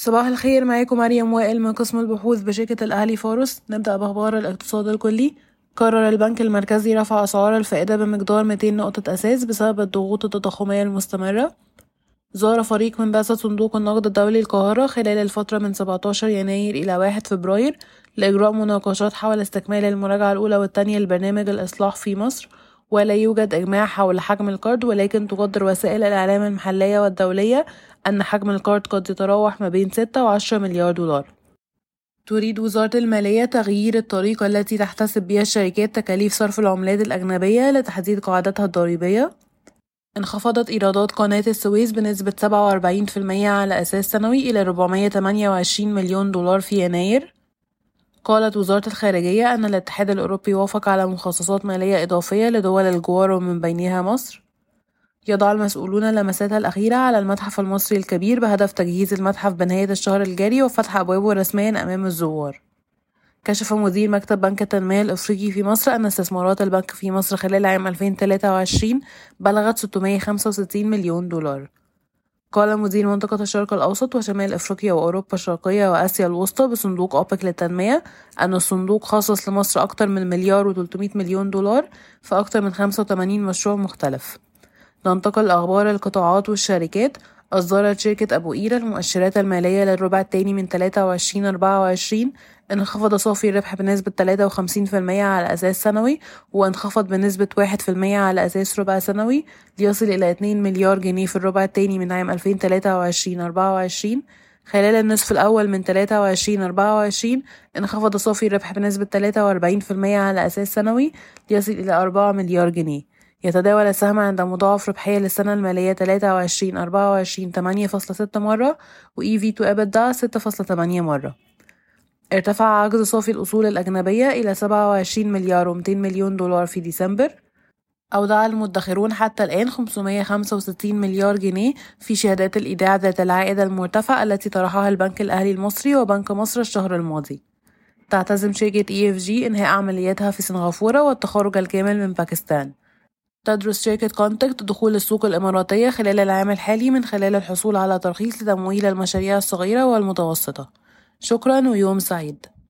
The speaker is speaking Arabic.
صباح الخير معاكم مريم وائل من قسم البحوث بشركة الأهلي فارس نبدأ بأخبار الاقتصاد الكلي. قرر البنك المركزي رفع أسعار الفائدة بمقدار 200 نقطة أساس بسبب الضغوط التضخمية المستمرة. زار فريق من بعثة صندوق النقد الدولي القاهرة خلال الفترة من 17 يناير إلى 1 فبراير لإجراء مناقشات حول استكمال المراجعة الأولى والثانية لبرنامج الإصلاح في مصر. ولا يوجد إجماع حول حجم القرض ولكن تقدر وسائل الإعلام المحلية والدولية أن حجم القرض قد يتراوح ما بين 6 و 10 مليار دولار. تريد وزارة المالية تغيير الطريقة التي تحتسب بها الشركات تكاليف صرف العملات الأجنبية لتحديد قاعدتها الضريبية؟ انخفضت إيرادات قناة السويس بنسبة 47% على أساس سنوي إلى 428 مليون دولار في يناير. قالت وزارة الخارجية أن الاتحاد الأوروبي وافق على مخصصات مالية إضافية لدول الجوار ومن بينها مصر. يضع المسؤولون لمساتها الأخيرة على المتحف المصري الكبير بهدف تجهيز المتحف بنهاية الشهر الجاري وفتح أبوابه رسميا أمام الزوار. كشف مدير مكتب بنك التنمية الأفريقي في مصر أن استثمارات البنك في مصر خلال عام 2023 بلغت 665 مليون دولار. قال مدير منطقة الشرق الأوسط وشمال أفريقيا وأوروبا الشرقية وآسيا الوسطى بصندوق أوبك للتنمية أن الصندوق خصص لمصر أكثر من مليار و300 مليون دولار في أكثر من 85 مشروع مختلف. ننتقل لأخبار القطاعات والشركات أصدرت شركة أبو قيرة المؤشرات المالية للربع الثاني من 23 24 انخفض صافي الربح بنسبة 53% على أساس سنوي وانخفض بنسبة 1% على أساس ربع سنوي ليصل إلى 2 مليار جنيه في الربع الثاني من عام 2023 24 خلال النصف الأول من 23 24 انخفض صافي الربح بنسبة 43% على أساس سنوي ليصل إلى 4 مليار جنيه. يتداول السهم عند مضاعف ربحية للسنة المالية 23 24 8.6 مرة و EV to EBITDA 6.8 مرة. ارتفع عجز صافي الأصول الأجنبية إلى 27 مليار و200 مليون دولار في ديسمبر. أودع المدخرون حتى الآن 565 مليار جنيه في شهادات الإيداع ذات العائد المرتفع التي طرحها البنك الأهلي المصري وبنك مصر الشهر الماضي. تعتزم شركة EFG إنهاء عملياتها في سنغافورة والتخرج الكامل من باكستان. تدرس شركة كونتكت دخول السوق الإماراتية خلال العام الحالي من خلال الحصول على ترخيص لتمويل المشاريع الصغيرة والمتوسطة. شكرا ويوم سعيد.